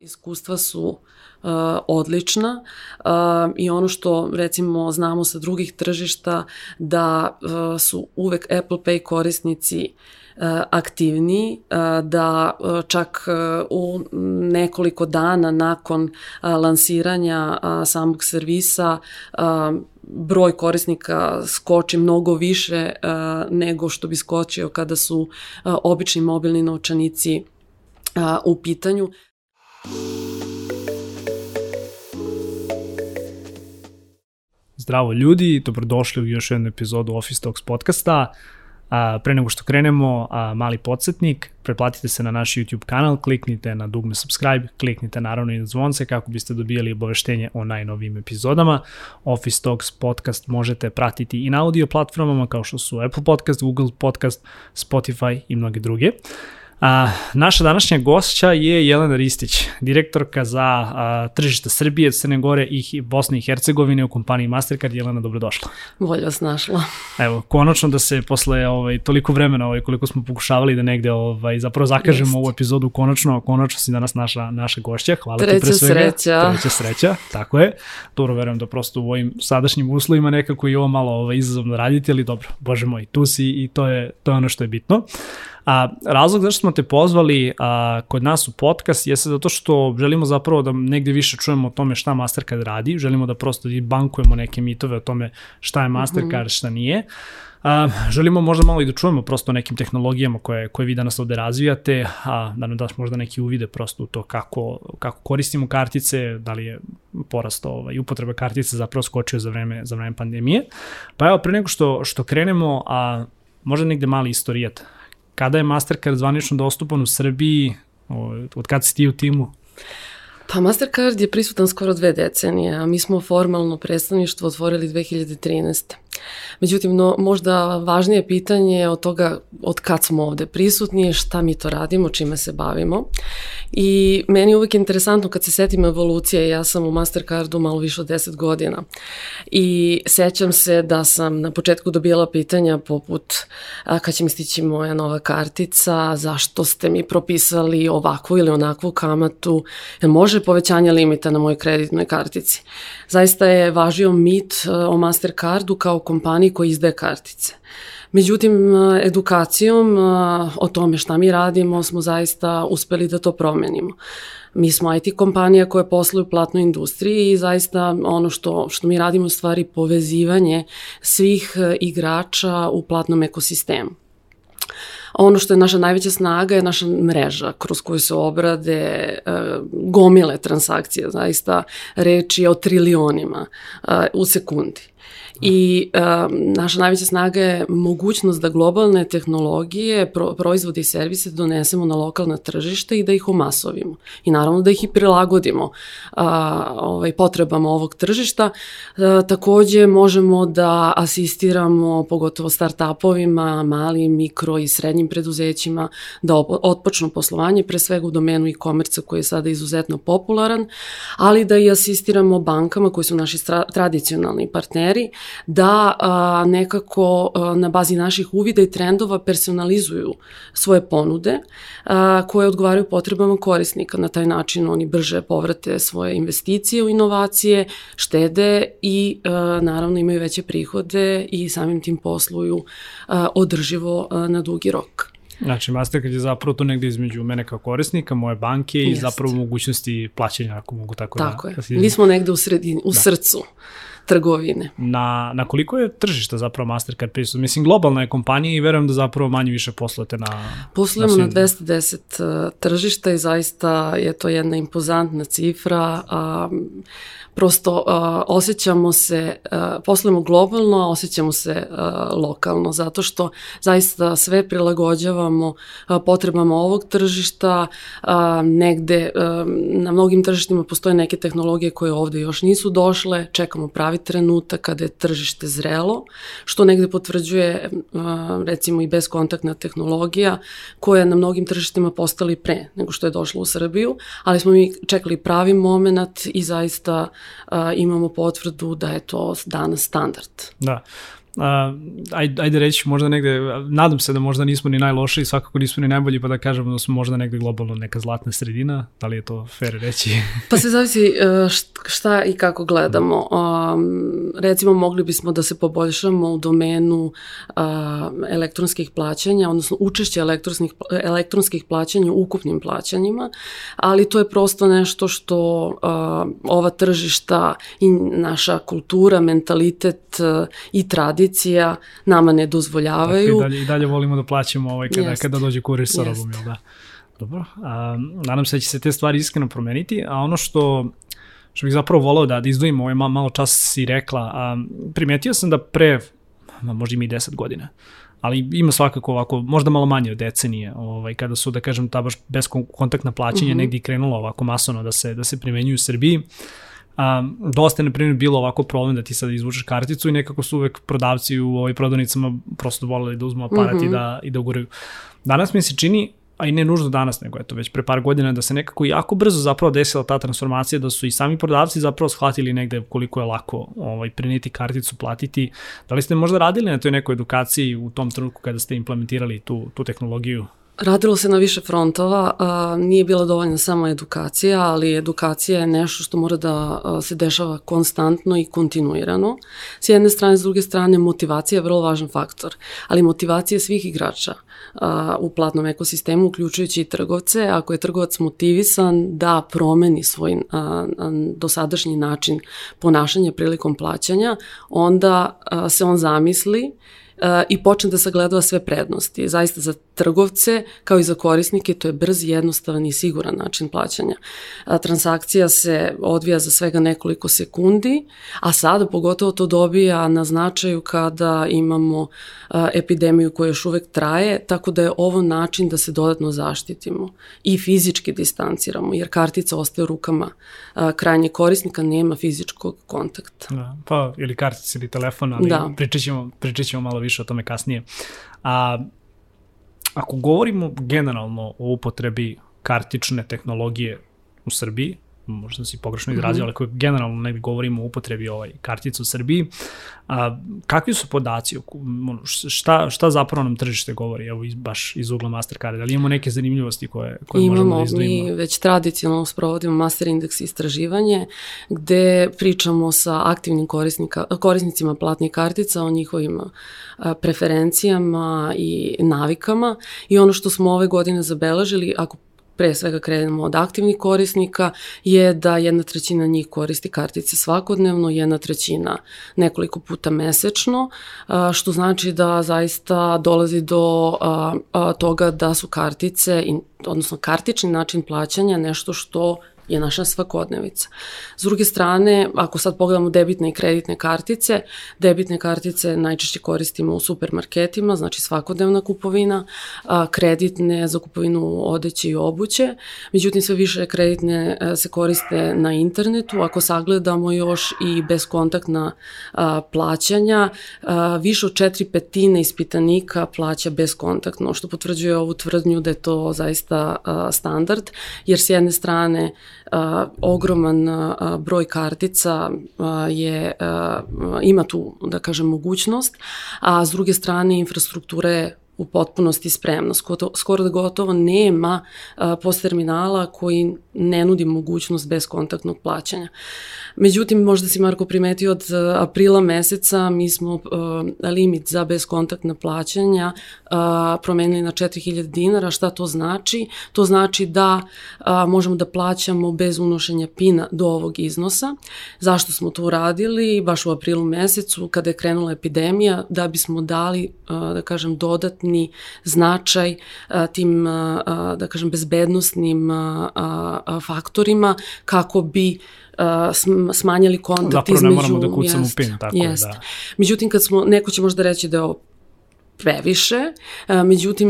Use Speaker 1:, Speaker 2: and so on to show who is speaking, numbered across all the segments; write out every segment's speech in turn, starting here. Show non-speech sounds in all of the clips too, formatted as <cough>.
Speaker 1: Iskustva su uh, odlična uh, i ono što recimo znamo sa drugih tržišta da uh, su uvek Apple Pay korisnici aktivniji, uh, da čak u nekoliko dana nakon lansiranja samog servisa broj korisnika skoči mnogo više nego što bi skočio kada su obični mobilni novčanici u pitanju.
Speaker 2: Zdravo ljudi, dobrodošli u još jednu epizodu Office Talks podcasta. A, pre nego što krenemo, a, mali podsjetnik, pretplatite se na naš YouTube kanal, kliknite na dugme subscribe, kliknite naravno i na zvonce kako biste dobijali obaveštenje o najnovijim epizodama. Office Talks podcast možete pratiti i na audio platformama kao što su Apple Podcast, Google Podcast, Spotify i mnoge druge. A, naša današnja gošća je Jelena Ristić, direktorka za a, tržište Srbije, Crne Gore i Bosne i Hercegovine u kompaniji Mastercard. Jelena, dobrodošla.
Speaker 1: Bolje vas našla.
Speaker 2: Evo, konačno da se posle ovaj, toliko vremena ovaj, koliko smo pokušavali da negde ovaj, zapravo zakažemo Jest. ovu epizodu, konačno, konačno si danas naša, naša gošća. Hvala
Speaker 1: Treća
Speaker 2: ti pre svega.
Speaker 1: sreća.
Speaker 2: Treća sreća, tako je. Dobro, verujem da prosto u ovim sadašnjim uslovima nekako i ovo malo ovaj, izazovno raditi, ali dobro, bože moj, tu si i to je, to je ono što je bitno. A razlog zašto smo te pozvali a, kod nas u podcast jeste zato što želimo zapravo da negde više čujemo o tome šta Mastercard radi, želimo da prosto i bankujemo neke mitove o tome šta je Mastercard, mm -hmm. šta nije. A, želimo možda malo i da čujemo prosto o nekim tehnologijama koje, koje vi danas ovde razvijate, a da nam daš možda neki uvide prosto u to kako, kako koristimo kartice, da li je porast ovaj, upotreba kartice zapravo skočio za vreme, za vreme pandemije. Pa evo, pre nego što, što krenemo, a možda negde mali istorijat Kada je Mastercard zvanično dostupan u Srbiji? Od kada si ti u timu?
Speaker 1: Pa Mastercard je prisutan skoro dve decenije, a mi smo formalno predstavništvo otvorili 2013. Međutim, no, možda važnije pitanje od toga od kad smo ovde prisutni je šta mi to radimo, čime se bavimo. I meni je uvek interesantno kad se setim evolucije, ja sam u Mastercardu malo više od 10 godina i sećam se da sam na početku dobijala pitanja poput a, kad će mi stići moja nova kartica, zašto ste mi propisali ovakvu ili onakvu kamatu, može povećanje limita na mojoj kreditnoj kartici. Zaista je važio mit o Mastercardu kao kompaniji koji izdaje kartice. Međutim, edukacijom o tome šta mi radimo smo zaista uspeli da to promenimo. Mi smo IT kompanija koja posluje u platnoj industriji i zaista ono što, što mi radimo je stvari povezivanje svih e, igrača u platnom ekosistemu. Ono što je naša najveća snaga je naša mreža kroz koju se obrade e, gomile transakcije, zaista reči o trilionima e, u sekundi. I um, naša najveća snaga je mogućnost da globalne tehnologije, pro, proizvode i servise donesemo na lokalna tržište i da ih umasovimo. I naravno da ih i prilagodimo a, ovaj, potrebama ovog tržišta. A, takođe možemo da asistiramo pogotovo start-upovima, malim, mikro i srednjim preduzećima da otpočnu poslovanje, pre svega u domenu e-komerca koji je sada izuzetno popularan, ali da i asistiramo bankama koji su naši tradicionalni partneri da a, nekako a, na bazi naših uvida i trendova personalizuju svoje ponude a, koje odgovaraju potrebama korisnika. Na taj način oni brže povrate svoje investicije u inovacije, štede i a, naravno imaju veće prihode i samim tim posluju a, održivo a, na dugi rok.
Speaker 2: Znači, Mastercard je zapravo to negde između mene kao korisnika, moje banke Jest. i zapravo mogućnosti plaćanja, ako mogu tako,
Speaker 1: tako
Speaker 2: da...
Speaker 1: Tako je. Mi smo negde u, sredini, u da. srcu trgovine.
Speaker 2: Na, na koliko je tržišta zapravo Mastercard prisutan? Mislim, globalna je kompanija i verujem da zapravo manje više poslujete na...
Speaker 1: Poslujemo na, na 210 uh, tržišta i zaista je to jedna impozantna cifra. Prosto uh, osjećamo se, uh, poslujemo globalno, a osjećamo se uh, lokalno, zato što zaista sve prilagođavamo uh, potrebama ovog tržišta, uh, negde uh, na mnogim tržištima postoje neke tehnologije koje ovde još nisu došle, čekamo pravi trenutak kada je tržište zrelo, što negde potvrđuje uh, recimo i bezkontaktna tehnologija koja na mnogim tržištima postali pre nego što je došla u Srbiju, ali smo mi čekali pravi moment i zaista uh, imamo potvrdu da je to danas standard.
Speaker 2: Da. Ajde, ajde reći možda negde, nadam se da možda nismo ni najlošiji, svakako nismo ni najbolji, pa da kažemo da smo možda negde globalno neka zlatna sredina, da li je to fair reći?
Speaker 1: pa se zavisi e, šta i kako gledamo. Um, recimo mogli bismo da se poboljšamo u domenu uh, elektronskih plaćanja, odnosno učešće elektronskih, elektronskih plaćanja u ukupnim plaćanjima, ali to je prosto nešto što uh, ova tržišta i naša kultura, mentalitet uh, i tradicija nama ne dozvoljavaju.
Speaker 2: Dakle, i dalje, i dalje volimo da plaćamo ovaj kada, Jest. kada dođe kurir sa robom, jel da? Dobro, a, nadam se da će se te stvari iskreno promeniti, a ono što što bih zapravo volao da, da izdvojim, ovaj malo čas si rekla, a, primetio sam da pre, možda ima i 10 godina, ali ima svakako ovako, možda malo manje od decenije, ovaj, kada su, da kažem, ta baš beskontaktna plaćanja mm -hmm. negdje krenulo ovako masovno da se, da se primenjuju u Srbiji. Um, dosta je, na primjer, bilo ovako problem da ti sad izvučeš karticu i nekako su uvek prodavci u ovoj prodavnicama prosto voleli da uzmu aparat mm -hmm. i da, i da uguraju. Danas mi se čini, a i ne nužno danas, nego eto već pre par godina, da se nekako jako brzo zapravo desila ta transformacija, da su i sami prodavci zapravo shvatili negde koliko je lako ovaj, preneti karticu, platiti. Da li ste možda radili na toj nekoj edukaciji u tom trenutku kada ste implementirali tu, tu tehnologiju?
Speaker 1: Radilo se na više frontova, nije bila dovoljna samo edukacija, ali edukacija je nešto što mora da se dešava konstantno i kontinuirano. S jedne strane, s druge strane, motivacija je vrlo važan faktor, ali motivacija svih igrača u platnom ekosistemu, uključujući i trgovce. Ako je trgovac motivisan da promeni svoj dosadašnji način ponašanja prilikom plaćanja, onda se on zamisli i počne da sagledava sve prednosti. Zaista za trgovce kao i za korisnike to je brz, jednostavan i siguran način plaćanja. Transakcija se odvija za svega nekoliko sekundi, a sada pogotovo to dobija na značaju kada imamo epidemiju koja još uvek traje, tako da je ovo način da se dodatno zaštitimo i fizički distanciramo, jer kartica ostaje u rukama krajnje korisnika, nema fizičkog kontakta.
Speaker 2: Da, pa ili kartica ili telefon, ali da. pričat, ćemo, pričat ćemo malo više o tome kasnije. A ako govorimo generalno o upotrebi kartične tehnologije u Srbiji, možda si pogrešno izrazio, mm -hmm. ali generalno ne govorimo o upotrebi ovaj kartica u Srbiji, a, kakvi su podaci, šta, šta zapravo nam tržište govori, evo iz, baš iz ugla Mastercarda, da li imamo neke zanimljivosti koje, koje
Speaker 1: imamo,
Speaker 2: možemo da izdvojimo?
Speaker 1: Imamo, mi već tradicionalno sprovodimo Master Index istraživanje, gde pričamo sa aktivnim korisnicima platnih kartica o njihovim preferencijama i navikama i ono što smo ove godine zabeležili, ako pre svega krenemo od aktivnih korisnika, je da jedna trećina njih koristi kartice svakodnevno, jedna trećina nekoliko puta mesečno, što znači da zaista dolazi do toga da su kartice, odnosno kartični način plaćanja nešto što je naša svakodnevica. S druge strane, ako sad pogledamo debitne i kreditne kartice, debitne kartice najčešće koristimo u supermarketima, znači svakodnevna kupovina, a, kreditne za kupovinu odeće i obuće, međutim sve više kreditne e, se koriste na internetu, ako sagledamo još i bezkontaktna a, plaćanja, a, više od četiri petine ispitanika plaća bezkontaktno, što potvrđuje ovu tvrdnju da je to zaista a, standard, jer s jedne strane ogroman broj kartica je, ima tu, da kažem, mogućnost, a s druge strane infrastruktura je u potpunosti spremna. Skoro, da gotovo nema post terminala koji ne nudi mogućnost bezkontaktnog plaćanja. Međutim, možda si Marko primetio od aprila meseca mi smo limit za bezkontaktna plaćanja promenili na 4000 dinara. Šta to znači? To znači da možemo da plaćamo bez unošenja pina do ovog iznosa. Zašto smo to uradili? Baš u aprilu mesecu kada je krenula epidemija da bismo dali, da kažem, dodatni dodatni značaj a, tim, a, da kažem, bezbednostnim faktorima kako bi smanjili kontakt
Speaker 2: Zapravo između... Zapravo ne moramo da kucamo jest, pin, tako jest. da.
Speaker 1: Međutim, kad smo, neko će možda reći da je ovo previše, međutim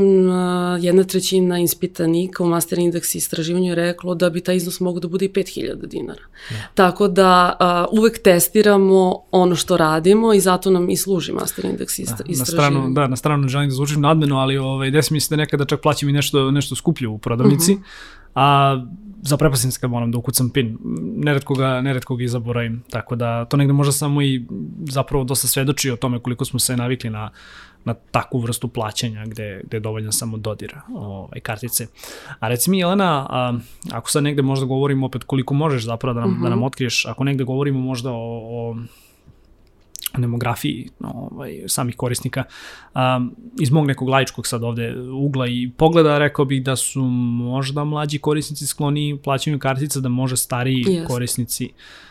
Speaker 1: jedna trećina ispitanika u Master Index istraživanju je reklo da bi taj iznos mogo da bude i 5000 dinara. Ja. Da. Tako da uvek testiramo ono što radimo i zato nam i služi Master Index istra, da, istraživanje.
Speaker 2: Na stranu, da, na stranu ne želim da zvučim nadmeno, ali ovaj, desi mi se da nekada čak plaćam i nešto, nešto skuplje u prodavnici, uh mhm. -huh. a zaprepasim se kad moram da ukucam pin. Neretko ga, neretko ga i zaboravim. Tako da to negde možda samo i zapravo dosta svedoči o tome koliko smo se navikli na, na takvu vrstu plaćanja gde, gde je dovoljno samo dodir ovaj, kartice. A reci mi, Jelena, a, ako sad negde možda govorimo opet koliko možeš zapravo da nam, uh -huh. da nam mhm. otkriješ, ako negde govorimo možda o, o demografiji ovaj, samih korisnika. Um, iz mog nekog laičkog sad ovde ugla i pogleda rekao bih da su možda mlađi korisnici skloni plaćanju kartica, da može stariji yes. korisnici uh,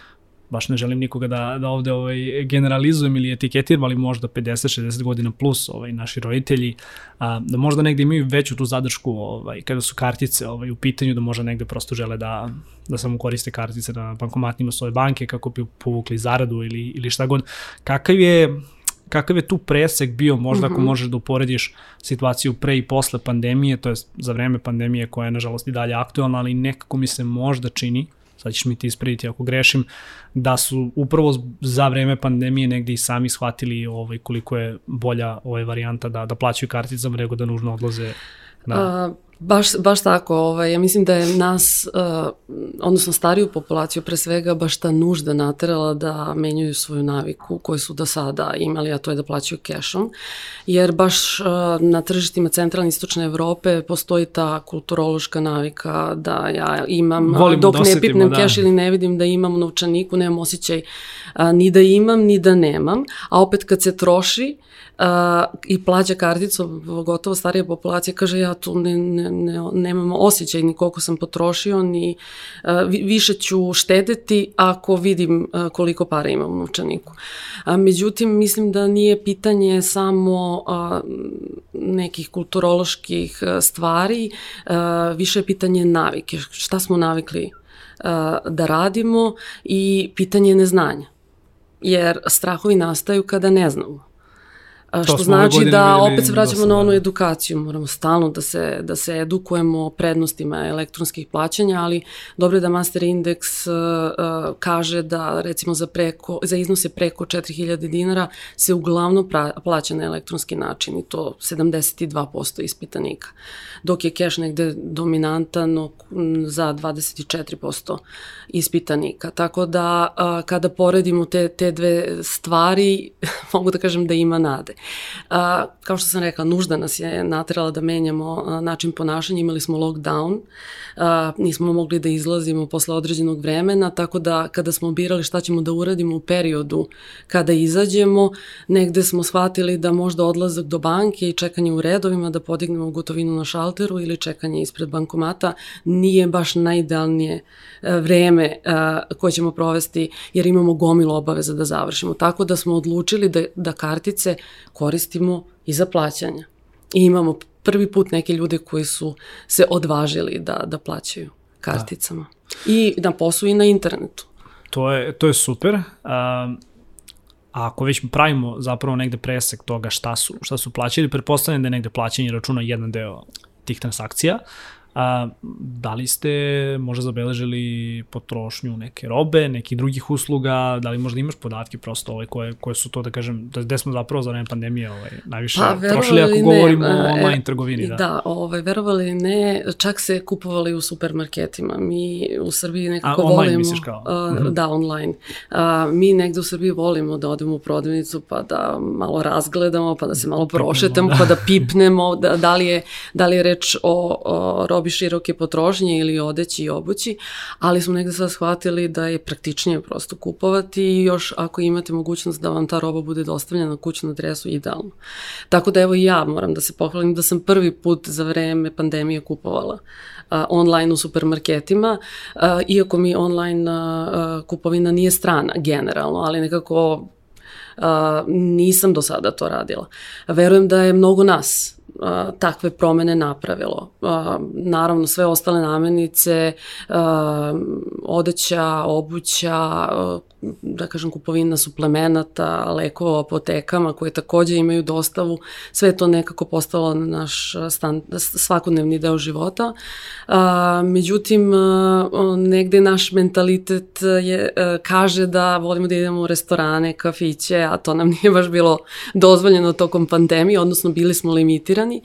Speaker 2: baš ne želim nikoga da, da ovde ovaj, generalizujem ili etiketiram, ali možda 50-60 godina plus ovaj, naši roditelji, a, da možda negde imaju veću tu zadršku ovaj, kada su kartice ovaj, u pitanju, da možda negde prosto žele da, da samo koriste kartice na bankomatnima svoje banke kako bi povukli zaradu ili, ili šta god. Kakav je kakav je tu presek bio, možda ako mhm. možeš da uporediš situaciju pre i posle pandemije, to je za vreme pandemije koja je nažalost i dalje aktualna, ali nekako mi se možda čini sad ćeš mi ti ispraviti ako grešim, da su upravo za vreme pandemije negde i sami shvatili ovaj, koliko je bolja ovaj varijanta da, da plaćaju karticama nego da nužno odlaze na... A,
Speaker 1: Baš, baš tako, ovaj, ja mislim da je nas, uh, odnosno stariju populaciju pre svega, baš ta nužda naterala da menjaju svoju naviku koju su do sada imali, a to je da plaćaju kešom, jer baš uh, na tržištima centralne istočne Evrope postoji ta kulturološka navika da ja imam, Volimo dok ne pipnem da. keš ili ne vidim da imam u novčaniku, nemam osjećaj uh, ni da imam, ni da nemam, a opet kad se troši, uh, i plaća karticu, gotovo starija populacija kaže ja tu ne, ne, ne, nemam osjećaj ni koliko sam potrošio, ni uh, više ću štedeti ako vidim uh, koliko para imam u novčaniku. Međutim, mislim da nije pitanje samo nekih kulturoloških uh, stvari, više je pitanje navike, šta smo navikli da radimo i pitanje neznanja jer strahovi nastaju kada ne znamo. Što znači da opet se vraćamo na onu da. edukaciju, moramo stalno da se, da se edukujemo o prednostima elektronskih plaćanja, ali dobro je da Master Index uh, kaže da recimo za, preko, za iznose preko 4000 dinara se uglavnom pra, plaća na elektronski način i to 72% ispitanika, dok je keš negde dominantan za 24% ispitanika. Tako da uh, kada poredimo te, te dve stvari, <laughs> mogu da kažem da ima nade. A, kao što sam rekla, nužda nas je natrala da menjamo a, način ponašanja, imali smo lockdown, a, nismo mogli da izlazimo posle određenog vremena, tako da kada smo birali šta ćemo da uradimo u periodu kada izađemo, negde smo shvatili da možda odlazak do banke i čekanje u redovima da podignemo gotovinu na šalteru ili čekanje ispred bankomata nije baš najidealnije vreme koje ćemo provesti jer imamo gomilu obaveza da završimo. Tako da smo odlučili da, da kartice koristimo i za plaćanja. I imamo prvi put neke ljude koji su se odvažili da, da plaćaju karticama. Da. I na poslu i na internetu.
Speaker 2: To je, to je super. Um, a ako već pravimo zapravo negde presek toga šta su, šta su plaćali, pretpostavljam da je negde plaćanje računa jedan deo tih transakcija. A, da li ste možda zabeležili potrošnju neke robe, nekih drugih usluga, da li možda imaš podatke prosto ovaj, koje, koje su to da kažem, da gde smo zapravo za vreme pandemije ovaj, najviše pa, trošili ako ne, govorimo o e, online trgovini?
Speaker 1: Da, da ovaj, verovali ne, čak se kupovali u supermarketima. Mi u Srbiji nekako A, online volimo... misliš kao? Uh, da, online. Uh, mi negde u Srbiji volimo da odemo u prodavnicu pa da malo razgledamo, pa da se malo prošetamo, da. pa da pipnemo, da, da, li je, da li je reč o, o robi robi široke potrošnje ili odeći i obući, ali smo negde sad shvatili da je praktičnije prosto kupovati i još ako imate mogućnost da vam ta roba bude dostavljena na kućnu adresu, idealno. Tako da evo i ja moram da se pohvalim da sam prvi put za vreme pandemije kupovala online u supermarketima, iako mi online kupovina nije strana generalno, ali nekako nisam do sada to radila. Verujem da je mnogo nas a, takve promene napravilo. A, naravno, sve ostale namirnice, a, odeća, obuća, a, da kažem kupovina suplemenata, lekova apotekama koje takođe imaju dostavu, sve to nekako postalo naš stan, svakodnevni deo života. A, međutim, a, negde naš mentalitet je, a, kaže da volimo da idemo u restorane, kafiće, a to nam nije baš bilo dozvoljeno tokom pandemije, odnosno bili smo limitirani blokirani,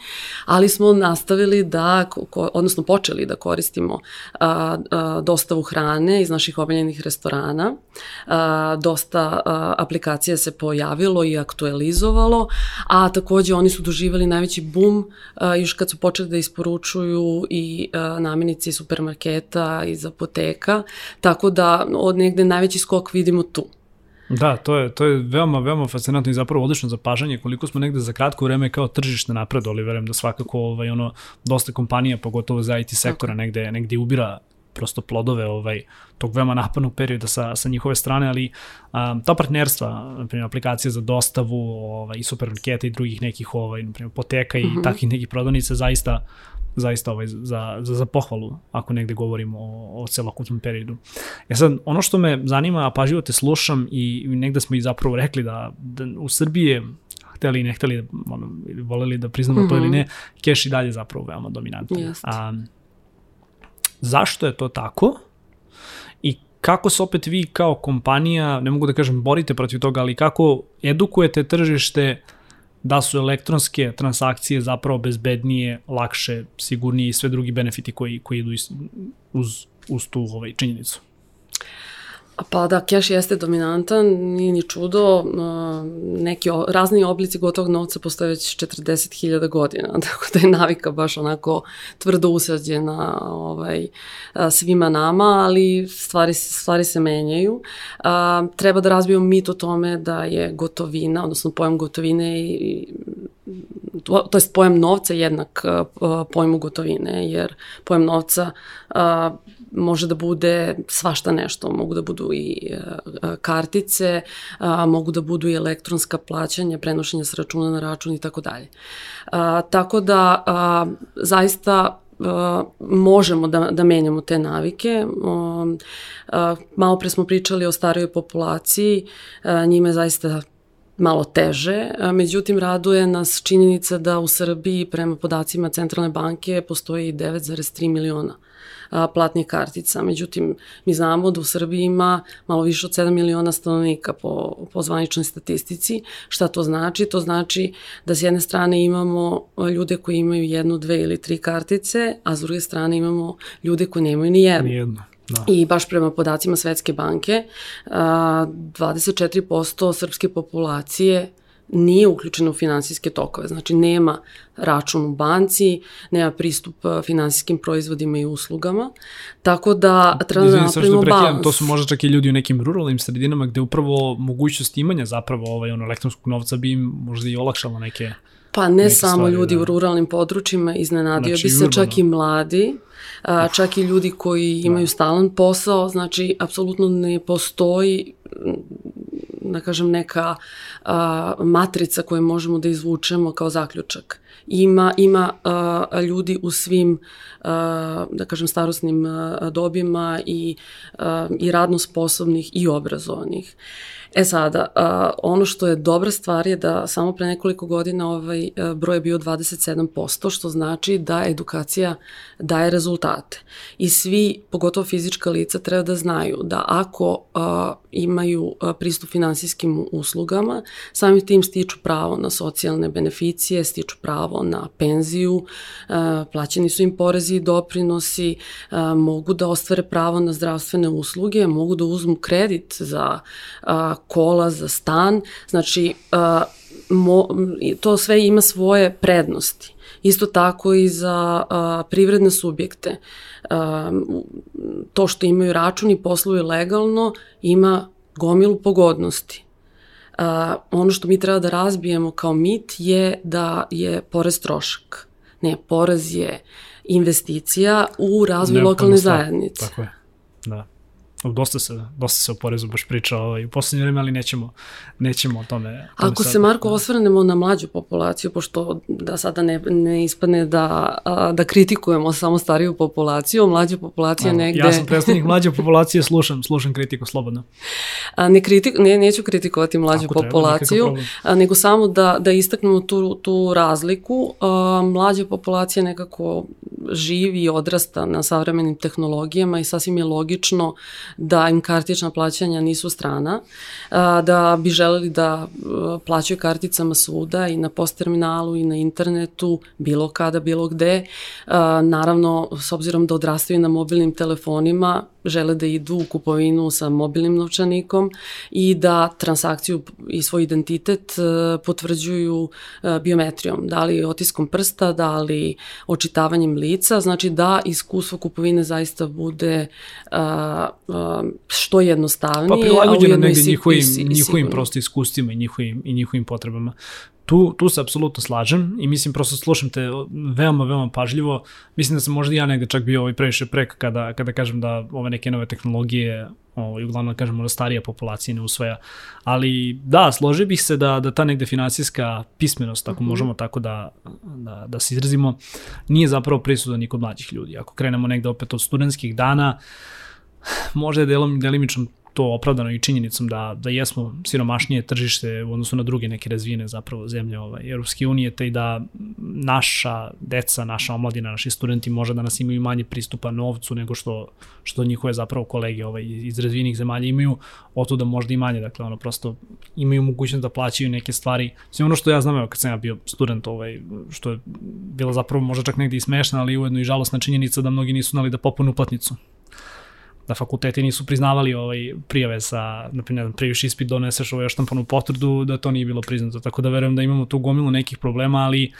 Speaker 1: ali smo nastavili da, odnosno počeli da koristimo a, a, dostavu hrane iz naših omiljenih restorana. A, dosta a, aplikacija se pojavilo i aktualizovalo, a takođe oni su doživali najveći bum a, još kad su počeli da isporučuju i a, namenice iz supermarketa, iz apoteka, tako da od negde najveći skok vidimo tu.
Speaker 2: Da, to je, to je veoma, veoma fascinantno i zapravo odlično zapažanje koliko smo negde za kratko vreme kao tržište napredovali, verujem da svakako ovaj, ono, dosta kompanija, pogotovo za IT sektora, negde, negde ubira prosto plodove ovaj tog veoma napornog perioda sa, sa njihove strane, ali um, ta partnerstva, na primjer aplikacije za dostavu ovaj, i supermarketa i drugih nekih ovaj, na primjer poteka i mm -hmm. takvih nekih prodavnica zaista zaista ovaj, za, za, za pohvalu ako negde govorimo o, o celokupnom periodu. E sad, ono što me zanima, a pažljivo te slušam i negde smo i zapravo rekli da, da u Srbiji je hteli i ne hteli, ono, voleli da priznamo mm -hmm. to ili mhm. ne, keš i dalje zapravo veoma dominantan.
Speaker 1: Yes. A,
Speaker 2: zašto je to tako? I kako se opet vi kao kompanija, ne mogu da kažem borite protiv toga, ali kako edukujete tržište da su elektronske transakcije zapravo bezbednije, lakše, sigurnije i sve drugi benefiti koji, koji idu uz, uz tu ovaj, činjenicu.
Speaker 1: Pa da, keš jeste dominantan, nije ni čudo, neki razni oblici gotovog novca postoje već 40.000 godina, <laughs> tako da je navika baš onako tvrdo usađena ovaj, svima nama, ali stvari, stvari se menjaju. Treba da razbijemo mit o tome da je gotovina, odnosno pojam gotovine i to, to je pojam novca jednak pojmu gotovine, jer pojam novca može da bude svašta nešto, mogu da budu i e, kartice, mogu da budu i elektronska plaćanja, prenošenja s računa na račun i tako dalje. Tako da zaista možemo da, da menjamo te navike. Malo pre smo pričali o starijoj populaciji, njime je zaista malo teže, međutim raduje nas činjenica da u Srbiji prema podacima Centralne banke postoji 9,3 miliona platnih kartica. Međutim, mi znamo da u Srbiji ima malo više od 7 miliona stanovnika po, po zvaničnoj statistici. Šta to znači? To znači da s jedne strane imamo ljude koji imaju jednu, dve ili tri kartice, a s druge strane imamo ljude koji nemaju ni jednu. Ni jednu. Da. I baš prema podacima Svetske banke, 24% srpske populacije nije uključena u finansijske tokove, znači nema račun u banci, nema pristup finansijskim proizvodima i uslugama, tako da treba da napravimo balans.
Speaker 2: To su možda čak i ljudi u nekim ruralnim sredinama gde upravo mogućnost imanja zapravo ovaj, ono, elektronskog novca bi im možda i olakšala neke
Speaker 1: Pa ne samo stvari, ljudi da. u ruralnim područjima, iznenadio znači, bi se čak i mladi, a, čak i ljudi koji da. imaju stalan posao, znači apsolutno ne postoji da kažem, neka a, matrica koju možemo da izvučemo kao zaključak. Ima, ima a, ljudi u svim, a, da kažem, starostnim a, dobima i, a, i radno sposobnih i obrazovanih. E sada, a, ono što je dobra stvar je da samo pre nekoliko godina ovaj broj je bio 27%, što znači da edukacija daje rezultate. I svi, pogotovo fizička lica, treba da znaju da ako a, imaju pristup finansijskim uslugama, sami tim stiču pravo na socijalne beneficije, stiču pravo na penziju, a, plaćeni su im porezi i doprinosi, a, mogu da ostvare pravo na zdravstvene usluge, mogu da uzmu kredit za a, kola, za stan, znači a, mo, to sve ima svoje prednosti. Isto tako i za a, privredne subjekte. A, to što imaju račun i posluju legalno ima gomilu pogodnosti. A, ono što mi treba da razbijemo kao mit je da je porez trošak. Ne, porez je investicija u razvoj lokalne zajednice.
Speaker 2: Tako je, da dosta se, dosta se o porezu baš priča ovaj, u poslednje vreme, ali nećemo, nećemo o tome.
Speaker 1: tome Ako sad, se, Marko, da. osvrnemo na mlađu populaciju, pošto da sada ne, ne ispadne da, da kritikujemo samo stariju populaciju, mlađa populacija Evo, negde...
Speaker 2: Ja sam predstavnik mlađe populacije, slušam, slušam kritiku slobodno. <laughs>
Speaker 1: A, ne, kritik, ne, neću kritikovati mlađu Ako populaciju, treba, a, nego samo da, da istaknemo tu, tu razliku. A, mlađa populacija nekako živi i odrasta na savremenim tehnologijama i sasvim je logično da im kartična plaćanja nisu strana, da bi želeli da plaćaju karticama svuda i na post terminalu i na internetu, bilo kada, bilo gde. Naravno, s obzirom da odrastaju na mobilnim telefonima, žele da idu u kupovinu sa mobilnim novčanikom i da transakciju i svoj identitet potvrđuju biometrijom, da li otiskom prsta, da li očitavanjem lica, znači da iskustvo kupovine zaista bude uh, što jednostavnije.
Speaker 2: Pa prilagođeno negde njihovim, njihovim prosto iskustvima i njihovim, i njihovim potrebama tu, tu se apsolutno slažem i mislim prosto slušam te veoma, veoma pažljivo. Mislim da sam možda ja negde čak bio ovaj previše prek kada, kada kažem da ove neke nove tehnologije ovaj, uglavnom kažem možda starija populacija ne usvaja. Ali da, složio bih se da, da ta negde finansijska pismenost, ako mm -hmm. možemo tako da, da, da se izrazimo, nije zapravo prisutan ni kod mlađih ljudi. Ako krenemo negde opet od studentskih dana, <sighs> možda je delom, delimično to opravdano i činjenicom da, da jesmo siromašnije tržište u odnosu na druge neke razvijene zapravo zemlje ovaj, Europske unije, te i da naša deca, naša omladina, naši studenti može da nas imaju manje pristupa novcu nego što, što njihove zapravo kolege ovaj, iz razvijenih zemalja imaju, to da možda i manje, dakle ono prosto imaju mogućnost da plaćaju neke stvari. Sve ono što ja znam, evo kad sam ja bio student, ovaj, što je bilo zapravo možda čak negde i smešna, ali ujedno i žalostna činjenica da mnogi nisu znali da popunu uplatnicu da fakulteti nisu priznavali ovaj prijave sa, na primjer, previš ispit doneseš ovaj štampanu potvrdu, da to nije bilo priznato. Tako da verujem da imamo tu gomilu nekih problema, ali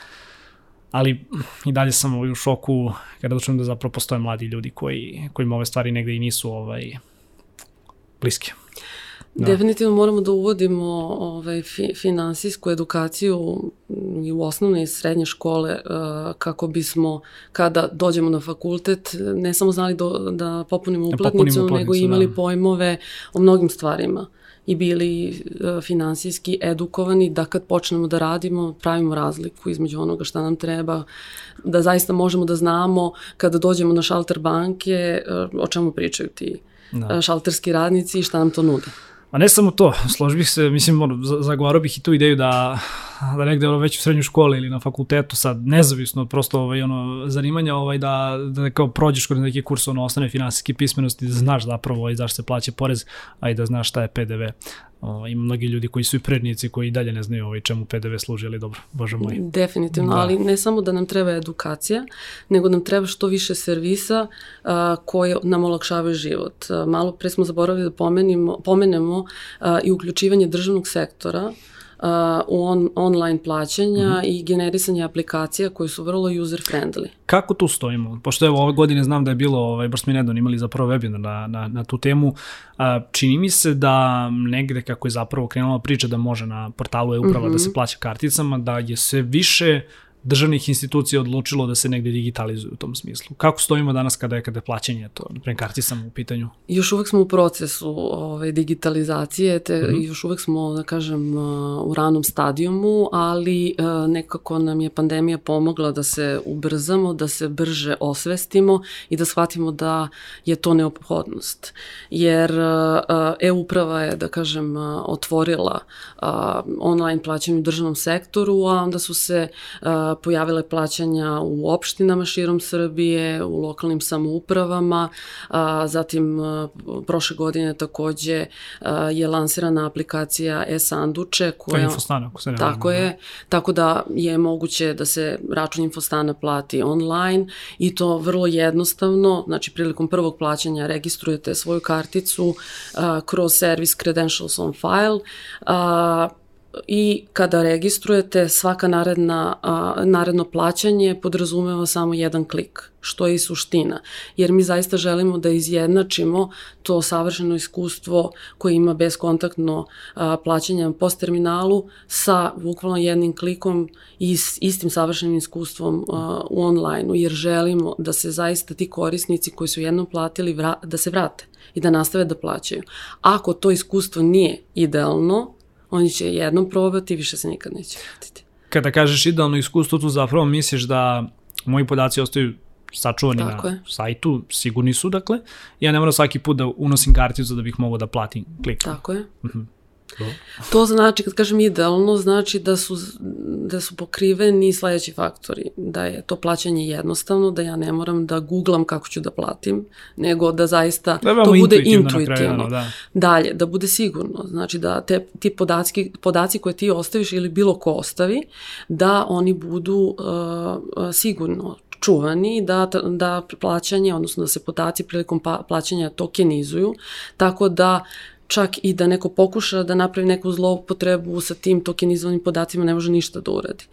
Speaker 2: ali i dalje sam ovaj, u šoku kada učujem da zapravo postoje mladi ljudi koji, kojima ove stvari negde i nisu ovaj, bliske.
Speaker 1: Da. Definitivno moramo da uvodimo ovaj, fi, finansijsku edukaciju i u osnovne i srednje škole uh, kako bismo kada dođemo na fakultet ne samo znali do, da popunimo uplatnicu, da popunimo uplatnicu nego imali da. pojmove o mnogim stvarima i bili uh, finansijski edukovani da kad počnemo da radimo pravimo razliku između onoga šta nam treba, da zaista možemo da znamo kada dođemo na šalter banke uh, o čemu pričaju ti da. šalterski radnici i šta nam to nude.
Speaker 2: A ne samo to, složi bih se, mislim, ono, zagovarao bih i tu ideju da, da negde ono, već u srednjoj školi ili na fakultetu, sad nezavisno od prosto ovaj, ono, zanimanja, ovaj, da, da kao prođeš kroz neki kurs ono, osnovne finansijske pismenosti, da znaš zapravo ovaj, zašto se plaća porez, a i da znaš šta je PDV. O, ima mnogi ljudi koji su i prednici koji i dalje ne znaju ovaj čemu PDV služi, ali dobro, bože moj.
Speaker 1: Definitivno, da. ali ne samo da nam treba edukacija, nego nam treba što više servisa a, koje nam olakšavaju život. A, malo pre smo zaboravili da pomenimo, pomenemo a, i uključivanje državnog sektora u on, online plaćanja mm -hmm. i generisanje aplikacija koje su vrlo user friendly.
Speaker 2: Kako tu stojimo? Pošto evo ove godine znam da je bilo, ovaj, baš smo i nedavno imali zapravo webinar na, na, na tu temu, a, čini mi se da negde kako je zapravo krenula priča da može na portalu e-uprava mm -hmm. da se plaća karticama, da je se više državnih institucija odlučilo da se negde digitalizuju u tom smislu. Kako stojimo danas kada je kada je plaćanje to, na karti sam u pitanju?
Speaker 1: Još uvek smo u procesu ove, ovaj, digitalizacije, te mm -hmm. još uvek smo, da kažem, u ranom stadijumu, ali nekako nam je pandemija pomogla da se ubrzamo, da se brže osvestimo i da shvatimo da je to neophodnost. Jer e-uprava je, da kažem, otvorila online plaćanje u državnom sektoru, a onda su se pojavile plaćanja u opštinama širom Srbije, u lokalnim samoupravama, a, zatim a, prošle godine takođe a, je lansirana aplikacija e-sanduče koja...
Speaker 2: To je Infostana, ako se ne
Speaker 1: Tako je, da. tako da je moguće da se račun Infostana plati online i to vrlo jednostavno, znači prilikom prvog plaćanja registrujete svoju karticu a, kroz servis Credentials on File, a, i kada registrujete svaka naredna, a, naredno plaćanje podrazumeva samo jedan klik, što je i suština. Jer mi zaista želimo da izjednačimo to savršeno iskustvo koje ima beskontaktno a, plaćanje post terminalu sa bukvalno jednim klikom i s istim savršenim iskustvom a, u online-u, jer želimo da se zaista ti korisnici koji su jednom platili vra, da se vrate i da nastave da plaćaju. Ako to iskustvo nije idealno, oni će jednom probati i više se nikad neće vratiti.
Speaker 2: Kada kažeš idealno iskustvo, tu zapravo misliš da moji podaci ostaju sačuvani Tako na je. sajtu, sigurni su, dakle. Ja ne moram svaki put da unosim karticu da bih mogao da platim klik.
Speaker 1: Tako je. Mhm. -huh. To znači, kad kažem idealno, znači da su, da su pokriveni sledeći faktori. Da je to plaćanje jednostavno, da ja ne moram da googlam kako ću da platim, nego da zaista
Speaker 2: da
Speaker 1: to bude intuitivno.
Speaker 2: intuitivno. Da.
Speaker 1: Dalje, da bude sigurno. Znači da te, ti podaci, podaci koje ti ostaviš ili bilo ko ostavi, da oni budu uh, sigurno čuvani, da, da plaćanje, odnosno da se podaci prilikom pa, plaćanja tokenizuju, tako da čak i da neko pokuša da napravi neku zloupotrebu sa tim tokenizovanim podacima ne može ništa da uradi.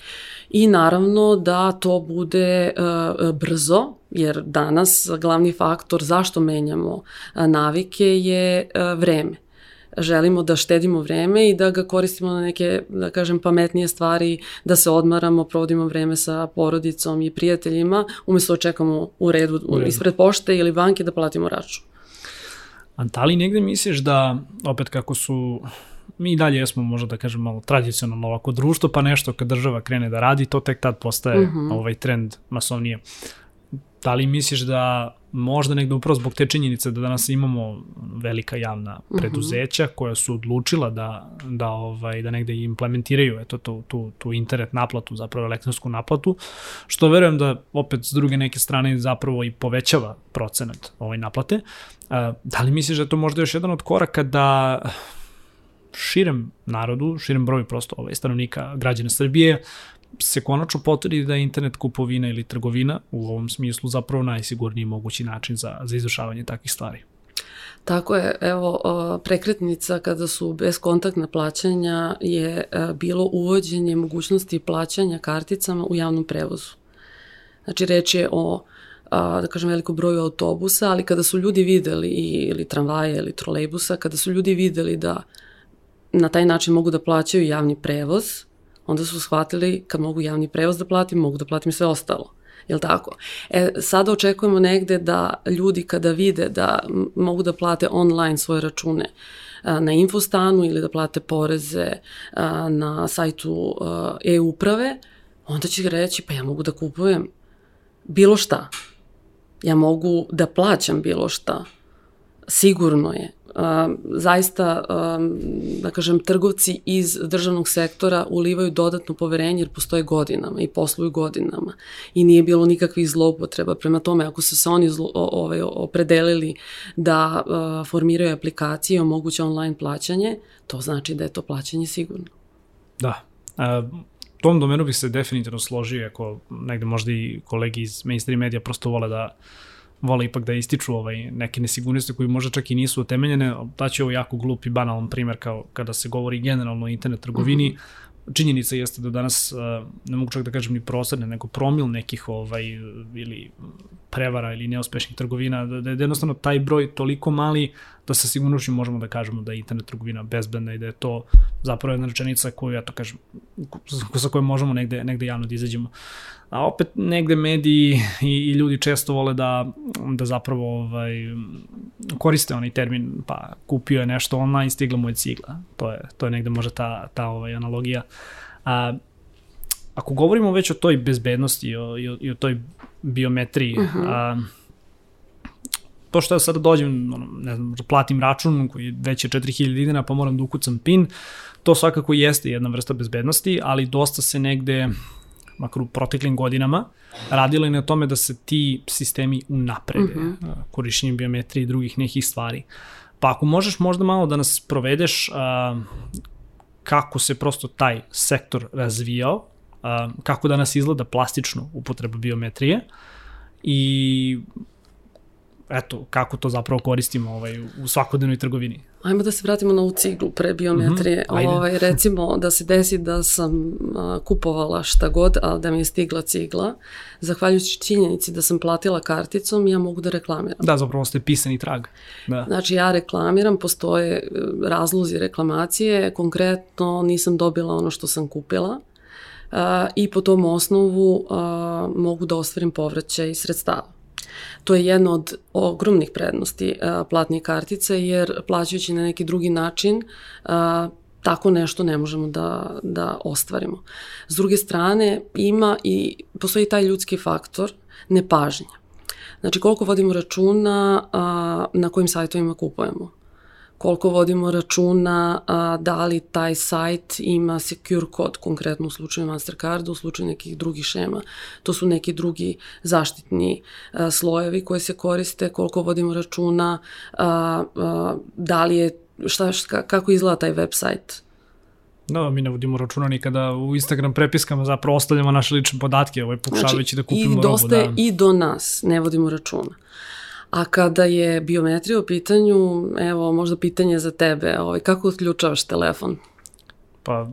Speaker 1: I naravno da to bude uh, brzo, jer danas glavni faktor zašto menjamo uh, navike je uh, vreme želimo da štedimo vreme i da ga koristimo na neke, da kažem, pametnije stvari, da se odmaramo, provodimo vreme sa porodicom i prijateljima, umesto da čekamo u redu, u redu. ispred pošte ili banke da platimo račun.
Speaker 2: A da negde misliš da, opet kako su mi dalje jesmo možda da kažem malo tradicionalno ovako društvo, pa nešto kad država krene da radi, to tek tad postaje mhm. -huh. ovaj trend masovnije. Da li misliš da možda negde upravo zbog te činjenice da danas imamo velika javna mhm. preduzeća koja su odlučila da, da, ovaj, da negde implementiraju eto, tu, tu, tu internet naplatu, zapravo elektronsku naplatu, što verujem da opet s druge neke strane zapravo i povećava procenat ovaj naplate. Da li misliš da to možda još jedan od koraka da širem narodu, širem broju prosto ovaj, stanovnika građana Srbije, se konačno potvrdi da je internet kupovina ili trgovina u ovom smislu zapravo najsigurniji mogući način za, za izvršavanje takvih stvari.
Speaker 1: Tako je, evo, prekretnica kada su bezkontaktna plaćanja je e, bilo uvođenje mogućnosti plaćanja karticama u javnom prevozu. Znači, reč je o da kažem, velikom broju autobusa, ali kada su ljudi videli, ili tramvaje, ili trolejbusa, kada su ljudi videli da na taj način mogu da plaćaju javni prevoz, onda su shvatili kad mogu javni prevoz da platim, mogu da platim sve ostalo. Jel tako? E, sada očekujemo negde da ljudi kada vide da mogu da plate online svoje račune na infostanu ili da plate poreze na sajtu e-uprave, onda će reći pa ja mogu da kupujem bilo šta. Ja mogu da plaćam bilo šta. Sigurno je zaista, da kažem, trgovci iz državnog sektora ulivaju dodatno poverenje jer postoje godinama i posluju godinama i nije bilo nikakvih zloupotreba. Prema tome, ako su se oni ovaj, opredelili da formiraju aplikacije i omoguće online plaćanje, to znači da je to plaćanje sigurno.
Speaker 2: Da. A, tom domenu bih se definitivno složio, ako negde možda i kolegi iz mainstream medija prosto vole da vole ipak da ističu ovaj, neke nesigurnosti koji možda čak i nisu utemeljene. Daću ovo jako glup i banalan primer kao kada se govori generalno o internet trgovini. Mm -hmm činjenica jeste da danas, ne mogu čak da kažem ni prosredne, nego promil nekih ovaj, ili prevara ili neuspešnih trgovina, da, da je jednostavno taj broj toliko mali da sa sigurnošću možemo da kažemo da je internet trgovina bezbedna i da je to zapravo jedna rečenica koju, ja to kažem, sa kojom možemo negde, negde javno da izađemo. A opet negde mediji i, i ljudi često vole da, da zapravo ovaj, koriste onaj termin, pa kupio je nešto online stigla mu je cigla. To je, to je negde možda ta, ta ovaj, analogija. A, ako govorimo već o toj bezbednosti i o, i o, i o toj biometriji, uh -huh. a, to što ja sada dođem, ono, ne znam, da platim račun koji već je 4000 dinara pa moram da ukucam PIN, to svakako jeste jedna vrsta bezbednosti, ali dosta se negde makar u proteklim godinama, radilo je na tome da se ti sistemi unaprede, uh -huh. korišćenjem biometrije i drugih nekih stvari. Pa ako možeš možda malo da nas provedeš a, kako se prosto taj sektor razvijao, a, kako danas izgleda plastično upotreba biometrije i eto, kako to zapravo koristimo ovaj, u svakodnevnoj trgovini.
Speaker 1: Ajmo da se vratimo na ovu ciglu pre biometrije. Mm -hmm, ovaj, recimo da se desi da sam a, kupovala šta god, a da mi je stigla cigla, zahvaljujući činjenici da sam platila karticom, ja mogu da reklamiram.
Speaker 2: Da, zapravo ste pisani trag. Da.
Speaker 1: Znači ja reklamiram, postoje e, razlozi reklamacije, konkretno nisam dobila ono što sam kupila, Uh, i po tom osnovu uh, mogu da ostvarim povraćaj sredstava. To je jedna od ogromnih prednosti platnih kartice jer plaćajući na neki drugi način tako nešto ne možemo da, da ostvarimo. S druge strane, ima i, postoji taj ljudski faktor nepažnja. Znači, koliko vodimo računa a, na kojim sajtovima kupujemo koliko vodimo računa a, da li taj sajt ima secure kod, konkretno u slučaju Mastercarda, u slučaju nekih drugih šema. To su neki drugi zaštitni a, slojevi koji se koriste, koliko vodimo računa a, a, da li je, šta, šta, kako izgleda taj website
Speaker 2: Da, mi ne vodimo računa nikada u Instagram prepiskama, zapravo ostavljamo naše lične podatke, ovaj, pokušavajući znači, da kupimo robu.
Speaker 1: I dosta je da. i do nas, ne vodimo računa. A kada je biometrija u pitanju, evo možda pitanje za tebe, ovaj, kako odključavaš telefon?
Speaker 2: Pa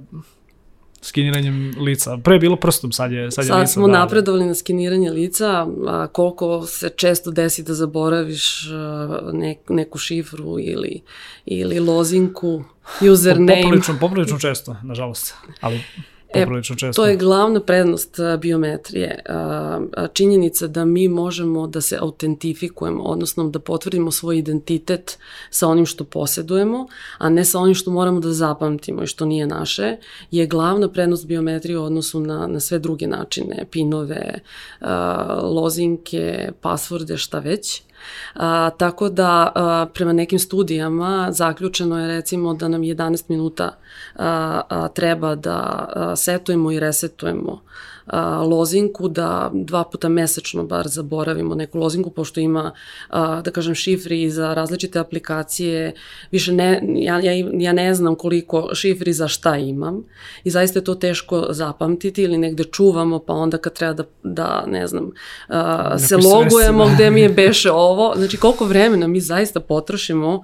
Speaker 2: skiniranjem lica. Pre je bilo prstom, sad je, sad je
Speaker 1: sad
Speaker 2: lica.
Speaker 1: smo da, da. napredovali na skiniranje lica, a koliko se često desi da zaboraviš ne, neku šifru ili, ili lozinku, username.
Speaker 2: Poprilično, poprilično često, nažalost, ali E, često.
Speaker 1: To je glavna prednost biometrije. Činjenica da mi možemo da se autentifikujemo, odnosno da potvrdimo svoj identitet sa onim što posjedujemo, a ne sa onim što moramo da zapamtimo i što nije naše, je glavna prednost biometrije u odnosu na, na sve druge načine, pinove, lozinke, pasvorde, šta već. A, tako da a, prema nekim studijama zaključeno je recimo da nam 11 minuta a, a, treba da a, setujemo i resetujemo a, lozinku, da dva puta mesečno bar zaboravimo neku lozinku, pošto ima, a, da kažem, šifri za različite aplikacije, više ne, ja, ja, ja ne znam koliko šifri za šta imam i zaista je to teško zapamtiti ili negde čuvamo, pa onda kad treba da, da ne znam, a, se logujemo gde mi je <laughs> beše ovo, znači koliko vremena mi zaista potrošimo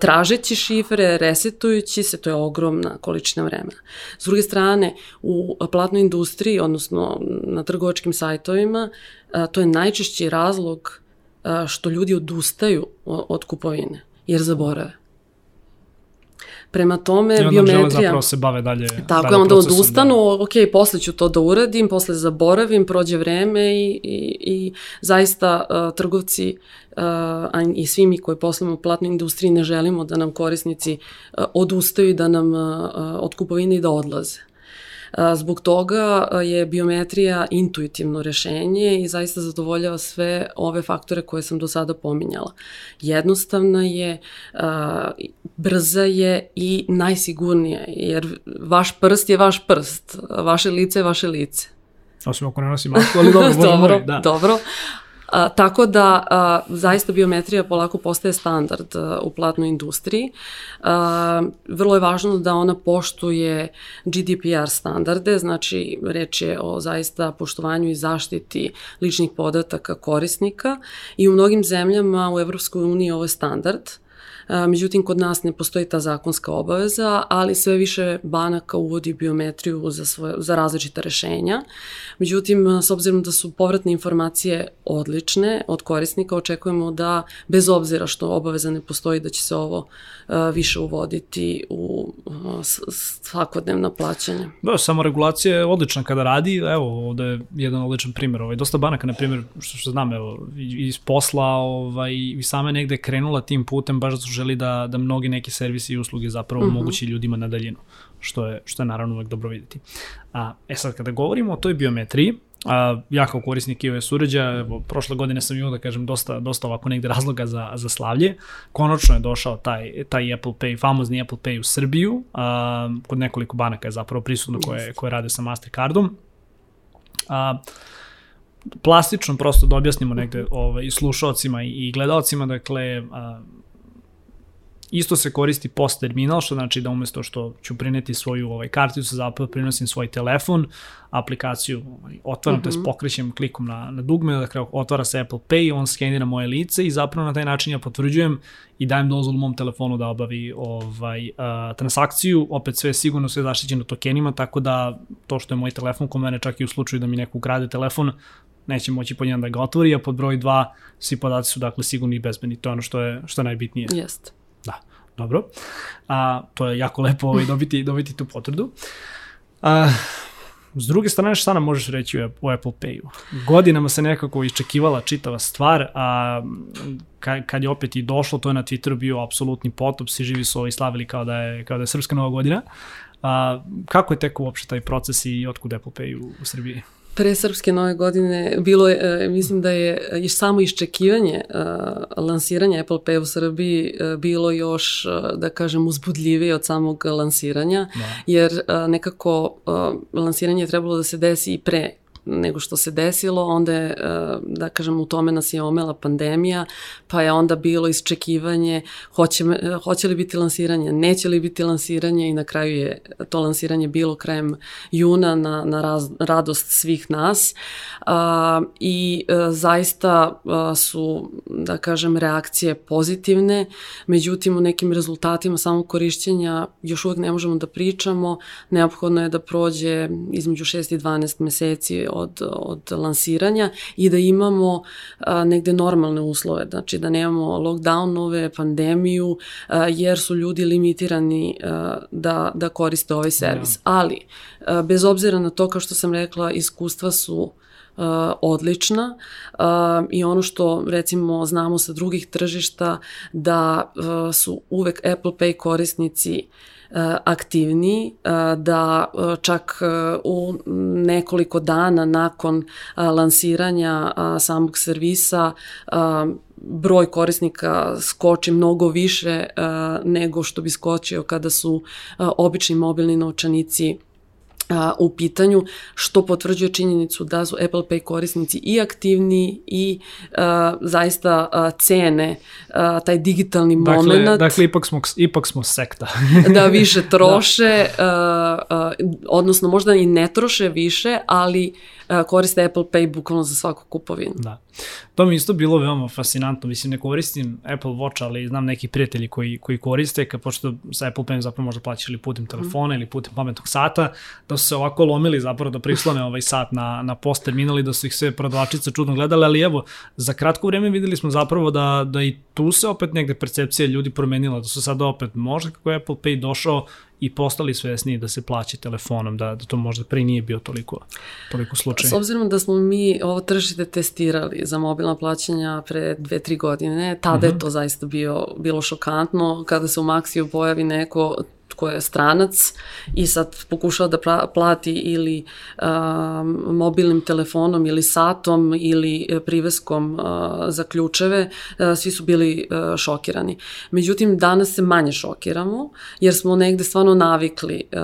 Speaker 1: tražeći šifre, resetujući se, to je ogromna količina vremena. S druge strane, u platnoj industriji, odnosno na trgovačkim sajtovima, to je najčešći razlog što ljudi odustaju od kupovine, jer zaborave. Prema tome, I biometrija... I
Speaker 2: zapravo se bave dalje
Speaker 1: Tako
Speaker 2: dalje
Speaker 1: je, onda odustanu, da. ok, posle ću to da uradim, posle zaboravim, prođe vreme i, i, i zaista uh, trgovci uh, a i svi mi koji poslujemo u platnoj industriji ne želimo da nam korisnici uh, odustaju i da nam uh, od kupovine i da odlaze. Zbog toga je biometrija intuitivno rešenje i zaista zadovoljava sve ove faktore koje sam do sada pominjala. Jednostavna je, brza je i najsigurnija, jer vaš prst je vaš prst, vaše lice je vaše lice.
Speaker 2: Osim ako ne nosi masku, ali dobro, <laughs> dobro,
Speaker 1: da. dobro. A, tako da a, zaista biometrija polako postaje standard a, u platnoj industriji. A, vrlo je važno da ona poštuje GDPR standarde, znači reč je o zaista poštovanju i zaštiti ličnih podataka korisnika i u mnogim zemljama u Evropskoj uniji ovo je standard međutim kod nas ne postoji ta zakonska obaveza, ali sve više banaka uvodi biometriju za, svoje, za različita rešenja. Međutim, s obzirom da su povratne informacije odlične od korisnika, očekujemo da bez obzira što obaveza ne postoji da će se ovo više uvoditi u svakodnevna plaćanja.
Speaker 2: Da, samo regulacija je odlična kada radi, evo, ovde je jedan odličan primjer, ovaj, dosta banaka, na primjer, što, što znam, evo, iz posla, ovaj, i same negde krenula tim putem, baš zato želi da, da mnogi neki servisi i usluge zapravo mhm. -huh. mogući ljudima na daljinu, što je, što je naravno uvek dobro videti. A, e sad, kada govorimo o toj biometriji, A, ja kao korisnik iOS uređaja, evo, prošle godine sam imao da kažem dosta, dosta ovako negde razloga za, za slavlje. Konačno je došao taj, taj Apple Pay, famozni Apple Pay u Srbiju, a, kod nekoliko banaka je zapravo prisutno koje, koje rade sa Mastercardom. A, plastično prosto da objasnimo negde ovaj, slušalcima i, i gledalcima, dakle, a, Isto se koristi post terminal, što znači da umesto što ću prineti svoju ovaj, karticu, zapravo prinosim svoj telefon, aplikaciju ovaj, otvaram, mm -hmm. to je pokrećem klikom na, na dugme, dakle otvara se Apple Pay, on skenira moje lice i zapravo na taj način ja potvrđujem i dajem dozvolu mom telefonu da obavi ovaj, uh, transakciju, opet sve je sigurno, sve zaštićeno tokenima, tako da to što je moj telefon kod mene čak i u slučaju da mi neko ukrade telefon, neće moći pod jedan da ga otvori, a pod broj 2 svi podaci su dakle sigurni i bezbedni. To je ono što je, što je najbitnije.
Speaker 1: Jeste.
Speaker 2: Da, dobro. A, to je jako lepo ovaj, dobiti, dobiti tu potvrdu. A, S druge strane, šta nam možeš reći o Apple Pay-u? Godinama se nekako iščekivala čitava stvar, a kad je opet i došlo, to je na Twitteru bio apsolutni potop, svi živi su ovaj slavili kao da je, kao da je Srpska nova godina. A, kako je teko uopšte taj proces i otkud Apple Pay u, u Srbiji?
Speaker 1: Pre Srpske nove godine bilo je, mislim da je, je samo iščekivanje uh, lansiranja Apple Pay u Srbiji bilo još, da kažem, uzbudljivije od samog lansiranja, da. jer nekako lansiranje je trebalo da se desi i pre nego što se desilo, onda je, e, da kažem, u tome nas je omela pandemija, pa je onda bilo isčekivanje hoće, hoće li biti lansiranje, neće li biti lansiranje i na kraju je to lansiranje bilo krajem juna na, na raz, radost svih nas. A, i a, e, zaista a, su, da kažem, reakcije pozitivne, međutim u nekim rezultatima samog korišćenja još uvek ne možemo da pričamo, neophodno je da prođe između 6 i 12 meseci od, od lansiranja i da imamo a, negde normalne uslove, znači da nemamo lockdownove, pandemiju, a, jer su ljudi limitirani a, da, da koriste ovaj servis. Ja. Ali, a, bez obzira na to, kao što sam rekla, iskustva su Uh, odlična uh, i ono što recimo znamo sa drugih tržišta da uh, su uvek Apple Pay korisnici E, aktivniji, e, da e, čak u nekoliko dana nakon lansiranja samog servisa broj korisnika skoči mnogo više nego što bi skočio kada su obični mobilni novčanici a, u pitanju, što potvrđuje činjenicu da su Apple Pay korisnici i aktivni i a, zaista a, cene a, taj digitalni dakle, moment.
Speaker 2: Dakle, ipak smo, ipak smo sekta. <laughs>
Speaker 1: da više <laughs> troše, da. A, a, odnosno možda i ne troše više, ali koriste Apple Pay bukvalno za svaku kupovinu.
Speaker 2: Da. To mi isto bilo veoma fascinantno. Mislim, ne koristim Apple Watch, ali znam neki prijatelji koji, koji koriste, kad pošto sa Apple Pay zapravo možda plaćaš ili putem telefona mm. ili putem pametnog sata, da su se ovako lomili zapravo da prislone ovaj sat na, na post terminal i da su ih sve prodavačice čudno gledali, ali evo, za kratko vreme videli smo zapravo da, da i tu se opet negde percepcija ljudi promenila, da su sad opet, možda kako je Apple Pay došao i postali svesni da se plaća telefonom, da, da to možda pre nije bio toliko, toliko slučaj.
Speaker 1: S obzirom da smo mi ovo tržište testirali za mobilna plaćanja pre dve, tri godine, tada uh -huh. je mhm. to zaista bio, bilo šokantno kada se u Maxiju pojavi neko ko je stranac i sad pokušava da plati ili um, mobilnim telefonom ili satom ili e, priveskom uh, za ključeve, uh, svi su bili uh, šokirani. Međutim, danas se manje šokiramo jer smo negde stvarno navikli uh,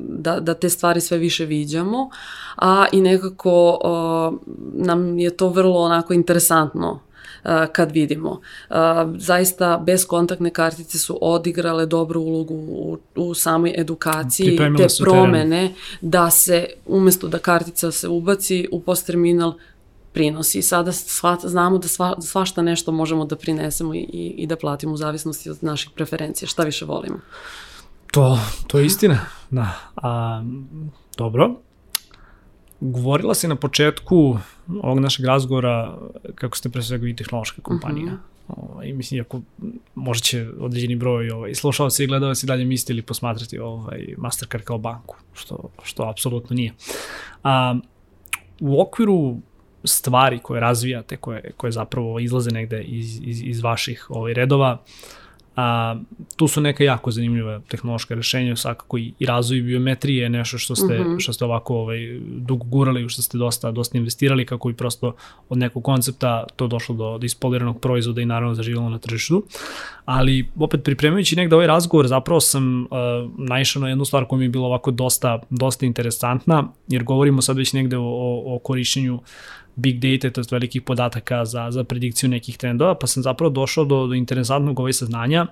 Speaker 1: da, da te stvari sve više viđamo, a i nekako uh, nam je to vrlo onako interesantno kad vidimo. Zaista bez kontaktne kartice su odigrale dobru ulogu u, u samoj edukaciji, te promene teren. da se umesto da kartica se ubaci u post terminal prinosi. Sada sva, znamo da sva, svašta nešto možemo da prinesemo i, i, i da platimo u zavisnosti od naših preferencija. Šta više volimo?
Speaker 2: To, to je istina. Da. A, dobro. Govorila si na početku ovog našeg razgovora kako ste pre svega i tehnološka kompanija. Uh -huh. ovaj, mislim, ako možda će određeni broj ovaj, slušao se i gledao se dalje misli ili posmatrati ovaj, Mastercard kao banku, što, što apsolutno nije. A, u okviru stvari koje razvijate, koje, koje zapravo izlaze negde iz, iz, iz vaših ovaj, redova, uh, A, tu su neka jako zanimljiva tehnološka rešenja, svakako i, i razvoj biometrije je nešto što ste, mm -hmm. što ste ovako ovaj, dugo gurali, što ste dosta, dosta investirali kako bi prosto od nekog koncepta to došlo do, do ispoliranog proizvoda i naravno zaživjelo na tržištu. Ali opet pripremajući negde ovaj razgovor zapravo sam uh, naišao na jednu stvar koja mi je bila ovako dosta, dosta interesantna, jer govorimo sad već negde o, o, o korišćenju big data, to je velikih podataka za, za predikciju nekih trendova, pa sam zapravo došao do, do interesantnog ovaj saznanja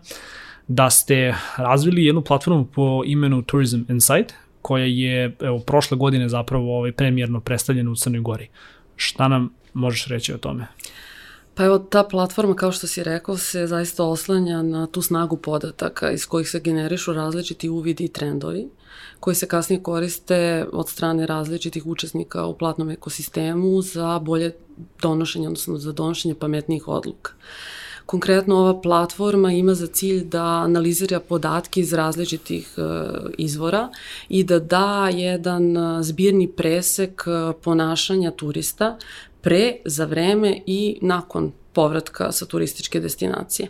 Speaker 2: da ste razvili jednu platformu po imenu Tourism Insight, koja je evo, prošle godine zapravo ovaj, premijerno predstavljena u Crnoj Gori. Šta nam možeš reći o tome?
Speaker 1: Pa evo, ta platforma, kao što si rekao, se zaista oslanja na tu snagu podataka iz kojih se generišu različiti uvidi i trendovi koji se kasnije koriste od strane različitih učesnika u platnom ekosistemu za bolje donošenje, odnosno za donošenje pametnijih odluka. Konkretno ova platforma ima za cilj da analizira podatke iz različitih e, izvora i da da jedan e, zbirni presek e, ponašanja turista pre, za vreme i nakon povratka sa turističke destinacije.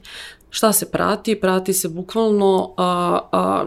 Speaker 1: Šta se prati? Prati se bukvalno a, a,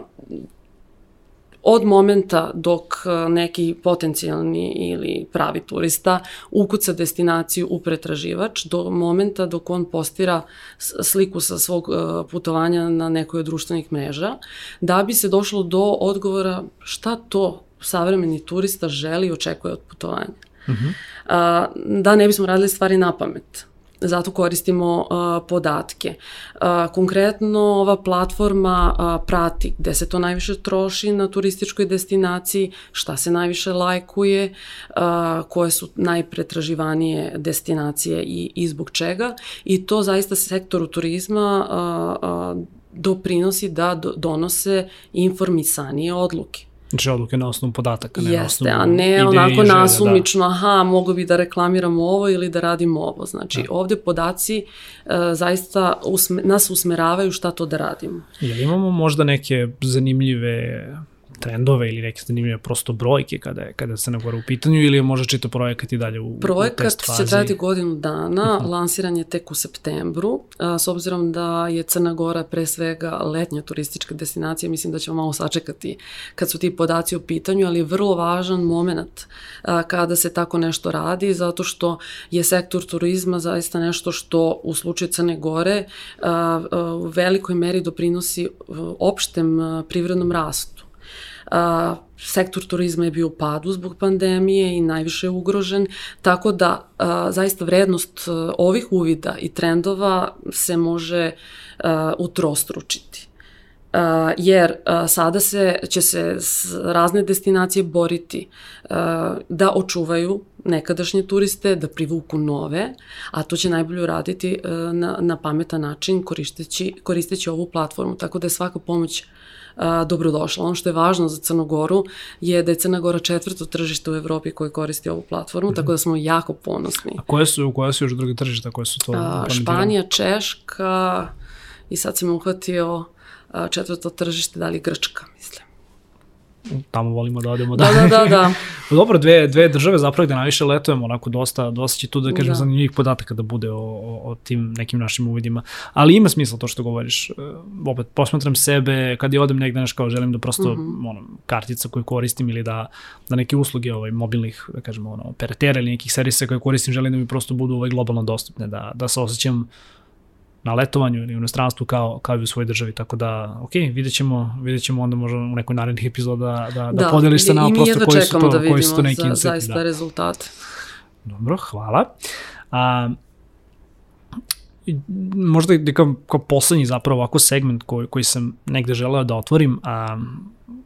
Speaker 1: od momenta dok neki potencijalni ili pravi turista ukuca destinaciju u pretraživač do momenta dok on postira sliku sa svog putovanja na nekoj od društvenih mreža, da bi se došlo do odgovora šta to savremeni turista želi i očekuje od putovanja. Uh mhm. -huh. da ne bismo radili stvari na pamet zato koristimo uh, podatke. Uh, konkretno ova platforma uh, prati gde se to najviše troši na turističkoj destinaciji, šta se najviše lajkuje, uh, koje su najpretraživanije destinacije i, i zbog čega i to zaista sektoru turizma uh, uh, doprinosi da do, donose informisanije odluke.
Speaker 2: Znači odluke na osnovu podataka,
Speaker 1: ne Jeste, na osnovu a ne onako želja, nasumično, da. aha, mogu bi da reklamiramo ovo ili da radimo ovo. Znači, da. ovde podaci uh, zaista usme, nas usmeravaju šta to da radimo.
Speaker 2: Jel imamo možda neke zanimljive trendove ili neke zanimljive prosto brojke kada je, kada se Gora u pitanju ili je možda čito projekat i dalje u,
Speaker 1: projekat
Speaker 2: u test
Speaker 1: fazi? Projekat će trajati godinu dana, uh mhm. -huh. lansiran je tek u septembru, a, s obzirom da je Crna Gora pre svega letnja turistička destinacija, mislim da ćemo malo sačekati kad su ti podaci u pitanju, ali je vrlo važan moment a, kada se tako nešto radi, zato što je sektor turizma zaista nešto što u slučaju Crne Gore a, a, u velikoj meri doprinosi opštem privrednom rastu. A, sektor turizma je bio u padu zbog pandemije i najviše je ugrožen, tako da a, zaista vrednost a, ovih uvida i trendova se može a, utrostručiti. Uh, jer uh, sada se, će se razne destinacije boriti uh, da očuvaju nekadašnje turiste, da privuku nove, a to će najbolje uraditi uh, na, na pametan način koristeći, koristeći ovu platformu. Tako da je svaka pomoć a, dobrodošla. Ono što je važno za Crnogoru je da je Crna Gora četvrto tržište u Evropi koje koristi ovu platformu, mm -hmm. tako da smo jako ponosni.
Speaker 2: A koje su, koje su još druge tržišta koje su to a,
Speaker 1: Španija, Češka i sad sam uhvatio a, četvrto tržište, da li Grčka, mislim
Speaker 2: tamo volimo da odemo
Speaker 1: da, da, da, da. <laughs>
Speaker 2: Dobro, dve, dve države zapravo gde najviše letujemo, onako dosta, dosta će tu da kažem da. zanimljivih podataka da bude o, o, o tim nekim našim uvidima. Ali ima smisla to što govoriš. E, opet, posmatram sebe, kad je odem negde, naš kao želim da prosto, mhm. -huh. ono, kartica koju koristim ili da, da neke usluge ovaj, mobilnih, da kažemo, ono, operatera ili nekih servisa koje koristim, želim da mi prosto budu ovaj, globalno dostupne, da, da se osjećam na letovanju ili u inostranstvu kao, kao i u svojoj državi, tako da, ok, vidjet ćemo, vidjet ćemo onda možda u nekoj narednih epizoda da, da, da podeliš se nama prosto koji su to, da koji su to neki
Speaker 1: za, zaista da. rezultate.
Speaker 2: Dobro, hvala. A, možda i kao, kao poslednji zapravo ovako segment koji, koji sam negde želeo da otvorim, a,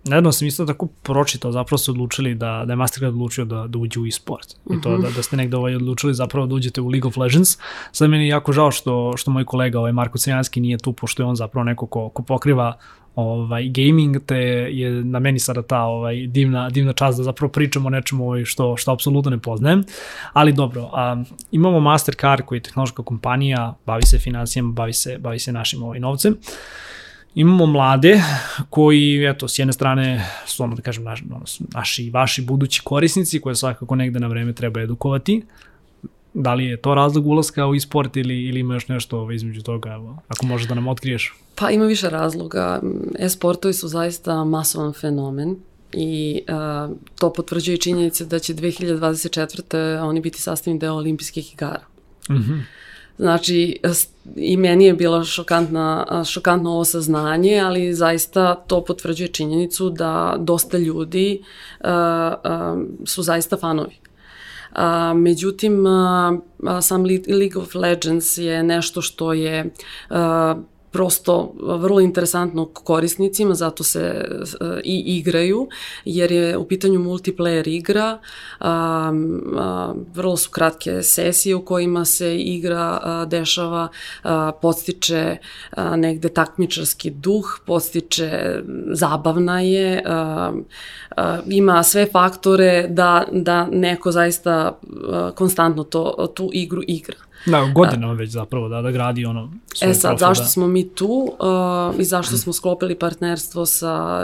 Speaker 2: nedavno sam isto tako pročitao, zapravo ste odlučili da, da je Mastercard odlučio da, da uđe u e-sport. I to mhm. da, da ste negde ovaj odlučili zapravo da uđete u League of Legends. Sad meni je jako žao što, što moj kolega ovaj Marko Crjanski nije tu, pošto je on zapravo neko ko, ko pokriva ovaj gaming te je na meni sada ta ovaj divna divna čast da zapravo pričamo o nečemu ovaj što što apsolutno ne poznajem. Ali dobro, a, imamo Mastercard koji je tehnološka kompanija, bavi se finansijama, bavi se bavi se našim ovaj novcem. Imamo mlade koji, eto, s jedne strane su, ono da kažem, naši, naši vaši budući korisnici koje svakako negde na vreme treba edukovati. Da li je to razlog ulaska u e-sport ili, ili ima još nešto ovaj, između toga, evo, ako možeš da nam otkriješ?
Speaker 1: Pa ima više razloga. E-sportovi su zaista masovan fenomen i uh, to potvrđuje činjenice da će 2024. oni biti sastavni deo olimpijskih igara. Mhm. Mm Znači, i meni je bilo šokantna, šokantno ovo saznanje, ali zaista to potvrđuje činjenicu da dosta ljudi uh, uh, su zaista fanovi. Uh, međutim, uh, sam League of Legends je nešto što je uh, prosto vrlo interesantno korisnicima, zato se uh, i igraju, jer je u pitanju multiplayer igra, a, a, vrlo su kratke sesije u kojima se igra a, dešava, a, podstiče a, negde takmičarski duh, podstiče, zabavna je, a, a, ima sve faktore da, da neko zaista a, konstantno to, tu igru igra.
Speaker 2: Da, godinama već zapravo da, da gradi ono
Speaker 1: svoj E sad, profil, zašto da. smo mi tu uh, i zašto smo sklopili partnerstvo sa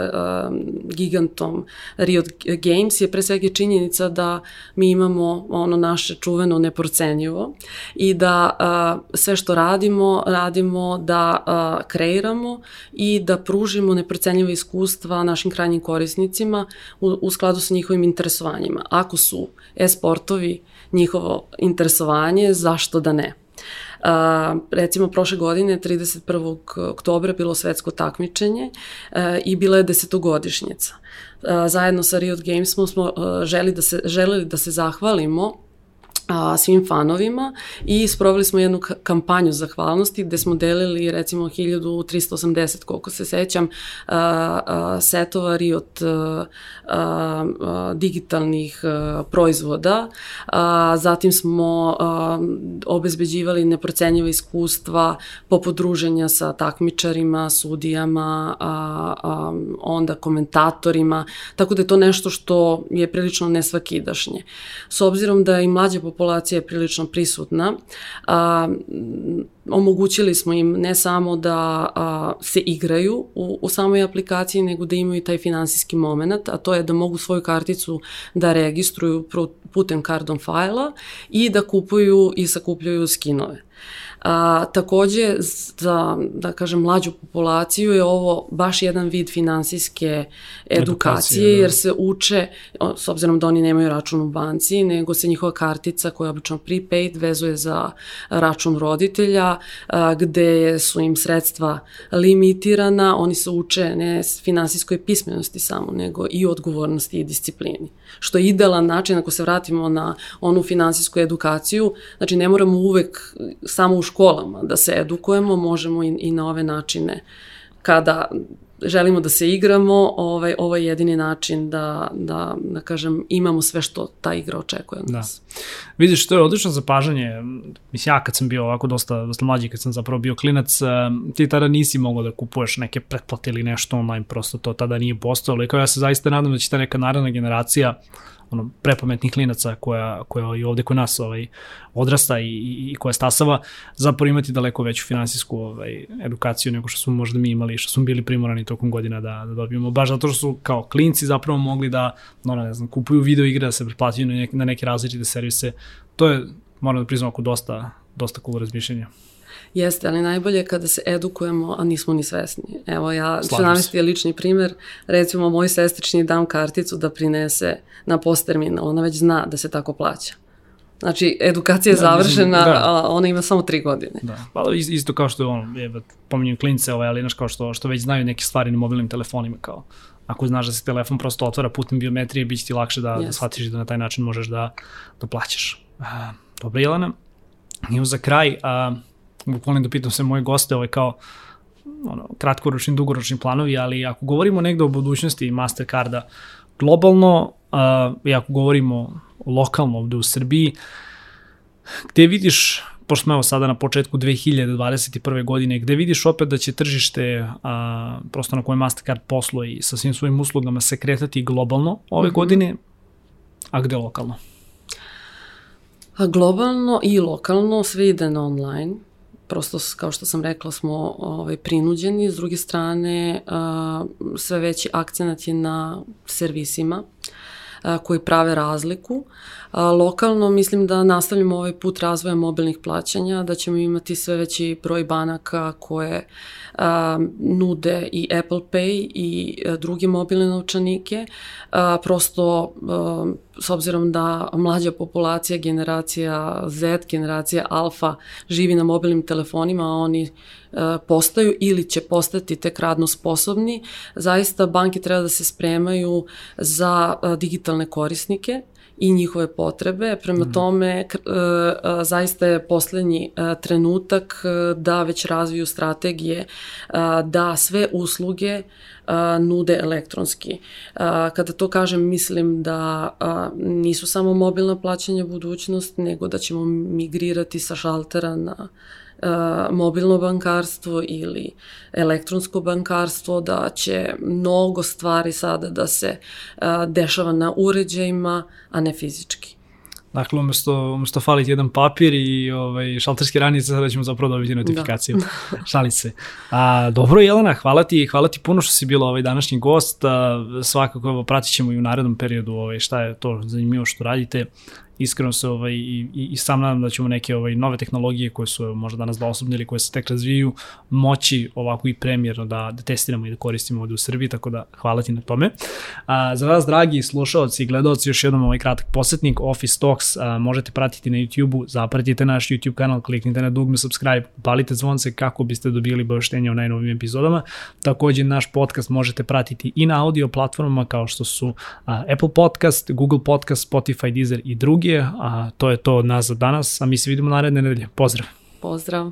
Speaker 1: uh, gigantom Riot Games je pre svega činjenica da mi imamo ono naše čuveno neprocenjivo i da uh, sve što radimo, radimo da uh, kreiramo i da pružimo neprocenjiva iskustva našim krajnjim korisnicima u, u skladu sa njihovim interesovanjima. Ako su e-sportovi njihovo interesovanje, zašto da ne? Uh, recimo prošle godine 31. oktobra bilo svetsko takmičenje uh, i bila je desetogodišnjica. Uh, zajedno sa Riot Gamesom smo uh, želi da se, želeli da se zahvalimo a, svim fanovima i sproveli smo jednu kampanju zahvalnosti gde smo delili recimo 1380 koliko se sećam a, a, setova Riot a, a, digitalnih a, proizvoda. A, zatim smo a, obezbeđivali neprocenjiva iskustva poput druženja sa takmičarima, sudijama a, a, onda komentatorima tako da je to nešto što je prilično nesvakidašnje. S obzirom da i mlađa populacija populacija je prilično prisutna. A, omogućili smo im ne samo da a, se igraju u, u samoj aplikaciji, nego da imaju taj finansijski moment, a to je da mogu svoju karticu da registruju putem cardon fajla i da kupuju i sakupljaju skinove. A, takođe, za, da kažem, mlađu populaciju je ovo baš jedan vid finansijske edukacije, edukacije da. jer se uče, s obzirom da oni nemaju račun u banci, nego se njihova kartica koja je obično prepaid vezuje za račun roditelja, a, gde su im sredstva limitirana, oni se uče ne finansijskoj pismenosti samo, nego i odgovornosti i disciplini. Što je idealan način ako se vratimo na onu finansijsku edukaciju, znači ne moramo uvek samo u školama da se edukujemo, možemo i, i na ove načine. Kada želimo da se igramo, ovaj, ovo je jedini način da, da, da kažem, imamo sve što ta igra očekuje od da. nas.
Speaker 2: Da. Vidiš, to je odlično zapažanje. Mislim, ja kad sam bio ovako dosta, dosta mlađi, kad sam zapravo bio klinac, ti tada nisi mogao da kupuješ neke pretplate ili nešto online, prosto to tada nije postojalo. I kao ja se zaista nadam da će ta neka naredna generacija ono, prepametnih klinaca koja, koja i ovde kod nas ovaj, odrasta i, i, koja stasava, zapravo imati daleko veću finansijsku ovaj, edukaciju nego što smo možda mi imali, što smo bili primorani tokom godina da, da dobijemo, baš zato što su kao klinci zapravo mogli da, no, ne znam, kupuju video igre, da se pretplaćaju na, neke, na neke različite servise. To je, moram da priznam, ako dosta, dosta cool razmišljenja.
Speaker 1: Jeste, ali najbolje kada se edukujemo, a nismo ni svesni. Evo, ja ću navesti je lični primer. Recimo, moj sestrični dam karticu da prinese na post terminal. Ona već zna da se tako plaća. Znači, edukacija je da, završena, mislim, da. a ona ima samo tri godine.
Speaker 2: Da, pa isto kao što je ono, je, pominjem klince, ovaj, ali znaš kao što, što već znaju neke stvari na mobilnim telefonima, kao ako znaš da se telefon prosto otvara putem biometrije, bit će ti lakše da, yes. da shvatiš da na taj način možeš da, da plaćaš. A, dobro, Jelena, i za kraj, a, volim da pitam se moje goste, ovaj kao ono, kratkoročni, dugoročni planovi, ali ako govorimo negde o budućnosti Mastercarda globalno, uh, i ako govorimo lokalno ovde u Srbiji, gde vidiš pošto smo evo sada na početku 2021. godine, gde vidiš opet da će tržište a, prosto na koje Mastercard posluje i sa svim svojim uslugama se kretati globalno ove mm -hmm. godine, a gde lokalno?
Speaker 1: A globalno i lokalno sve ide na online prosto kao što sam rekla smo ovaj, prinuđeni, s druge strane sve veći akcenat je na servisima koji prave razliku. A, lokalno mislim da nastavljamo ovaj put razvoja mobilnih plaćanja, da ćemo imati sve veći broj banaka koje a, nude i Apple Pay i a, druge mobilne novčanike. A, prosto a, s obzirom da mlađa populacija, generacija Z, generacija Alfa živi na mobilnim telefonima, a oni postaju ili će postati tek radno sposobni, zaista banke treba da se spremaju za digitalne korisnike i njihove potrebe. Prema mm. tome, e, e, zaista je poslednji e, trenutak da već razviju strategije da sve usluge nude elektronski. Kada to kažem, mislim da nisu samo mobilna plaćanja budućnost, nego da ćemo migrirati sa šaltera na mobilno bankarstvo ili elektronsko bankarstvo, da će mnogo stvari sada da se dešava na uređajima, a ne fizički.
Speaker 2: Dakle, umesto, umesto faliti jedan papir i ovaj, šalterske ranice, sada ćemo zapravo dobiti notifikaciju. Da. <laughs> Šali se. A, dobro, Jelena, hvala ti, hvala ti puno što si bila ovaj današnji gost. A, svakako evo, pratit ćemo i u narednom periodu ovaj, šta je to zanimljivo što radite iskreno se ovaj, i, i, i sam nadam da ćemo neke ovaj, nove tehnologije koje su možda danas dostupne ili koje se tek razviju moći ovako i premjerno da, da testiramo i da koristimo ovde u Srbiji, tako da hvala ti na tome. A, za vas, dragi slušalci i gledalci, još jednom ovaj kratak posetnik Office Talks a, možete pratiti na YouTube-u, zapratite naš YouTube kanal, kliknite na dugme subscribe, palite zvonce kako biste dobili bavštenje o najnovim epizodama. Takođe, naš podcast možete pratiti i na audio platformama kao što su a, Apple Podcast, Google Podcast, Spotify, Deezer i drugi emisije, a to je to od nas za danas, a mi se vidimo naredne nedelje. Pozdrav!
Speaker 1: Pozdrav!